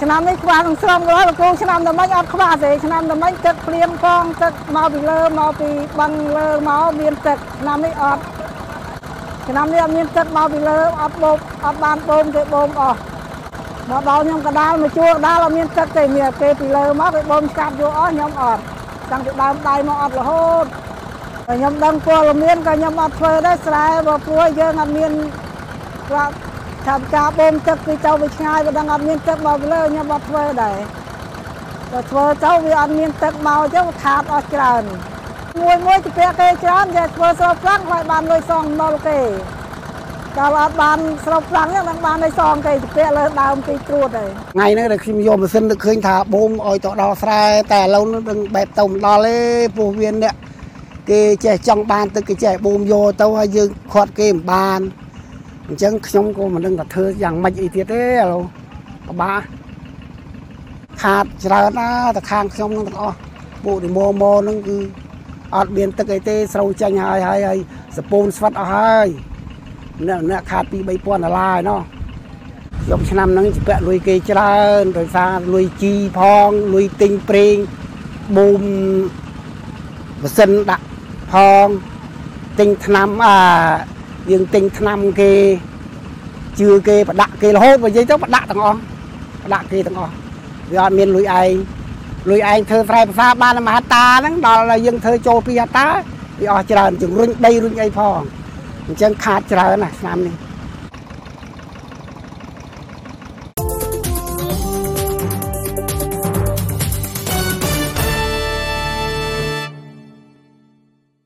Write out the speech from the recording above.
ឆ្នាំនេះខ្វះនឹងស្រងរស់លោកគ្រូឆ្នាំតែមិនអត់ខ្វះទេឆ្នាំតែមិនទឹកភ្លៀងផងទឹកមកពីលើមកពីបឹងលើមកមានទឹកឆ្នាំនេះអត់ឆ្នាំនេះអត់មានទឹកមកពីលើអត់បូមអត់បានបូមទេបូមអស់មកដល់ខ្ញុំកដាលមកជួកដាលអត់មានទឹកទេមានគេពីលើមកគេបូមស្កាត់យកអស់ខ្ញុំអត់តាំងពីដើមដៃមកអត់រហូតហើយខ្ញុំដឹងពលមានក៏ខ្ញុំអត់ធ្វើដែរស្រែបើព្រោះយើងអត់មានប្រាប់ ថាការបូមទឹកពីទៅវាឆ្ងាយបើដឹងអត់មានទឹកមកពីលើខ្ញុំអត់ធ្វើដែរបើធ្វើទៅវាអត់មានទឹកមកអញ្ចឹងខាតអស់ច្រើន មួយមួយទៅពាក់គេច្រើនតែធ្វើស្រូបប្រាំងឲ្យបានលុយសងមលគេកាលអត់បានស្រូបប្រាំងហ្នឹងនឹងបានលុយសងគេទៅពាក់លើដើមទីត្រួតហើយថ្ងៃហ្នឹងដែលខ្ញុំយកម៉ាស៊ីនទៅឃើញថាបូមឲ្យទៅដល់ស្រែតែឥឡូវនេះដឹងបែបទៅមិនដល់ទេព្រោះវាអ្នកគេចេះចង់បានទឹកគេចេះបូមយកទៅហើយយើងខាត់គេមិនបាន អញ្ចឹងខ្ញុំក៏មិនដឹងថាធ្វើយ៉ាងម៉េចអីទៀតទេឥឡូវពិបាកខាតច្រើនណាស់តែខាងខ្ញុំហ្នឹងទាំងអស់ពួកទីម៉ូម៉ូហ្នឹងគឺអត់មានទឹកអីទេស្រូវចាញ់ហើយហើយហើយសពូនស្វិតអស់ហើយអ្នកអ្នកខាតពី3000ដុល្លារឯណោះយកឆ្នាំហ្នឹងជាពាក់លុយគេច្រើនដោយសារលុយជីផងលុយទិញប្រេងបូមម៉ាស៊ីនដាក់ផងទិញថ្នាំអា យើងទិញថ្នាំគេជឿគេប្រដាក់គេរហូតបើនិយាយទៅប្រដាក់ទាំងអស់ប្រដាក់គេទាំងអស់វាអត់មានលុយឯងលុយឯងធ្វើស្រែភាសាបានតែមហត្តាហ្នឹងដល់តែយើងធ្វើចូលពីហត្តាវាអស់ច្រើនជង្រុញដីរុញអីផងអញ្ចឹងខាតច្រើនណាស់ឆ្នាំនេះ